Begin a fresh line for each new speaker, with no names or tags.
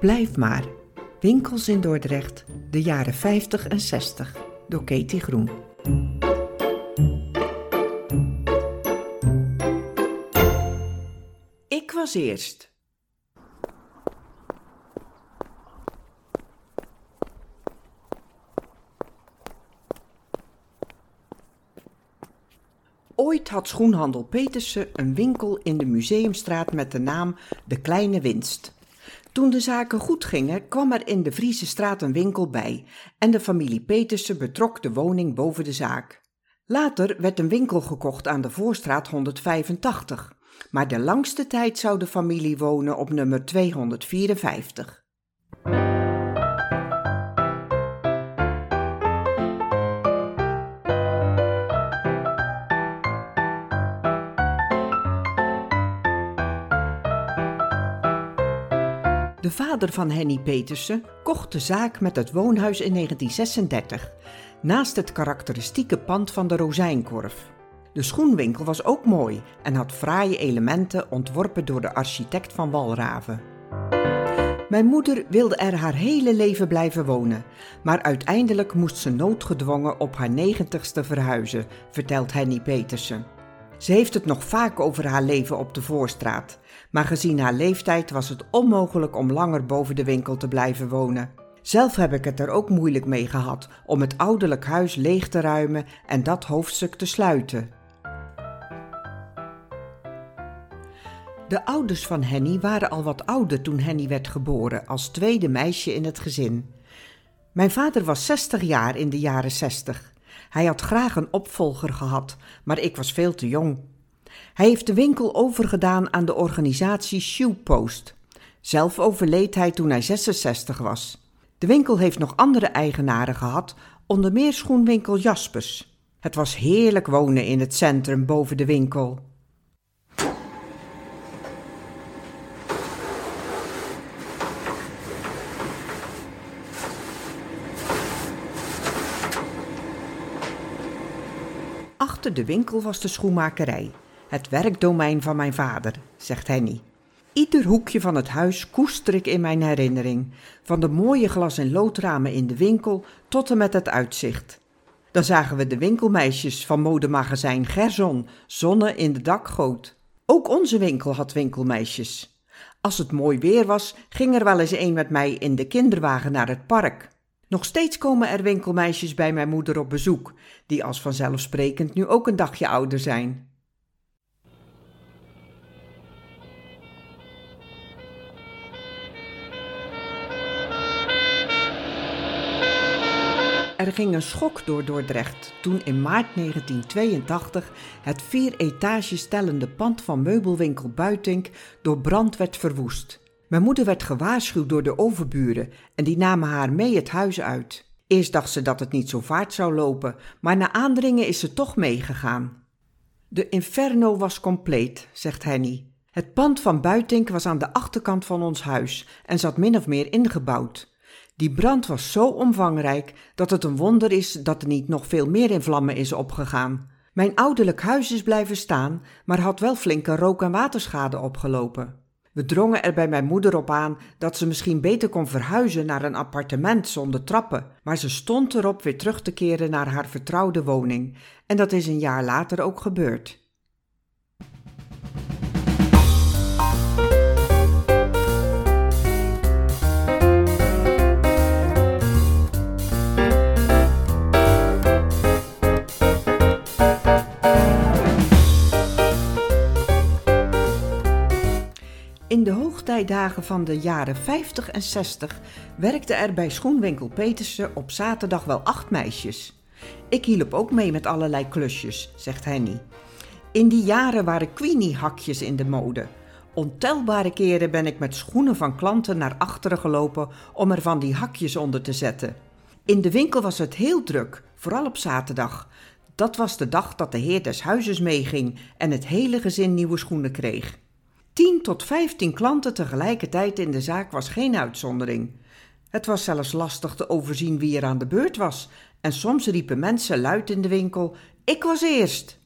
Blijf maar. Winkels in Dordrecht, de jaren 50 en 60, door Katie Groen. Ik was eerst. Ooit had schoenhandel Petersen een winkel in de Museumstraat met de naam De Kleine Winst. Toen de zaken goed gingen, kwam er in de Friese straat een winkel bij en de familie Petersen betrok de woning boven de zaak. Later werd een winkel gekocht aan de Voorstraat 185, maar de langste tijd zou de familie wonen op nummer 254. De vader van Henny Petersen kocht de zaak met het woonhuis in 1936, naast het karakteristieke pand van de Rozijnkorf. De schoenwinkel was ook mooi en had fraaie elementen ontworpen door de architect van Walraven. Mijn moeder wilde er haar hele leven blijven wonen, maar uiteindelijk moest ze noodgedwongen op haar negentigste verhuizen, vertelt Henny Petersen. Ze heeft het nog vaak over haar leven op de Voorstraat, maar gezien haar leeftijd was het onmogelijk om langer boven de winkel te blijven wonen. Zelf heb ik het er ook moeilijk mee gehad om het ouderlijk huis leeg te ruimen en dat hoofdstuk te sluiten. De ouders van Henny waren al wat ouder toen Henny werd geboren, als tweede meisje in het gezin. Mijn vader was 60 jaar in de jaren 60. Hij had graag een opvolger gehad, maar ik was veel te jong. Hij heeft de winkel overgedaan aan de organisatie Shoepost. Zelf overleed hij toen hij 66 was. De winkel heeft nog andere eigenaren gehad, onder meer schoenwinkel Jaspers. Het was heerlijk wonen in het centrum boven de winkel. Achter de winkel was de schoenmakerij, het werkdomein van mijn vader, zegt Henny. Ieder hoekje van het huis koester ik in mijn herinnering, van de mooie glas- en loodramen in de winkel tot en met het uitzicht. Dan zagen we de winkelmeisjes van modemagazijn Gerson zonne in de dakgoot. Ook onze winkel had winkelmeisjes. Als het mooi weer was, ging er wel eens een met mij in de kinderwagen naar het park. Nog steeds komen er winkelmeisjes bij mijn moeder op bezoek, die als vanzelfsprekend nu ook een dagje ouder zijn. Er ging een schok door Dordrecht toen in maart 1982 het vier etages stellende pand van meubelwinkel Buitink door brand werd verwoest. Mijn moeder werd gewaarschuwd door de overburen en die namen haar mee het huis uit. Eerst dacht ze dat het niet zo vaart zou lopen, maar na aandringen is ze toch meegegaan. De inferno was compleet, zegt Henny. Het pand van Buitink was aan de achterkant van ons huis en zat min of meer ingebouwd. Die brand was zo omvangrijk dat het een wonder is dat er niet nog veel meer in vlammen is opgegaan. Mijn ouderlijk huis is blijven staan, maar had wel flinke rook- en waterschade opgelopen. We drongen er bij mijn moeder op aan dat ze misschien beter kon verhuizen naar een appartement zonder trappen, maar ze stond erop weer terug te keren naar haar vertrouwde woning, en dat is een jaar later ook gebeurd. In de hoogtijdagen van de jaren 50 en 60 werkte er bij schoenwinkel Petersen op zaterdag wel acht meisjes. Ik hielp ook mee met allerlei klusjes, zegt Henny. In die jaren waren Queenie-hakjes in de mode. Ontelbare keren ben ik met schoenen van klanten naar achteren gelopen om er van die hakjes onder te zetten. In de winkel was het heel druk, vooral op zaterdag. Dat was de dag dat de heer des huizes meeging en het hele gezin nieuwe schoenen kreeg. 10 tot 15 klanten tegelijkertijd in de zaak was geen uitzondering. Het was zelfs lastig te overzien wie er aan de beurt was, en soms riepen mensen luid in de winkel: Ik was eerst.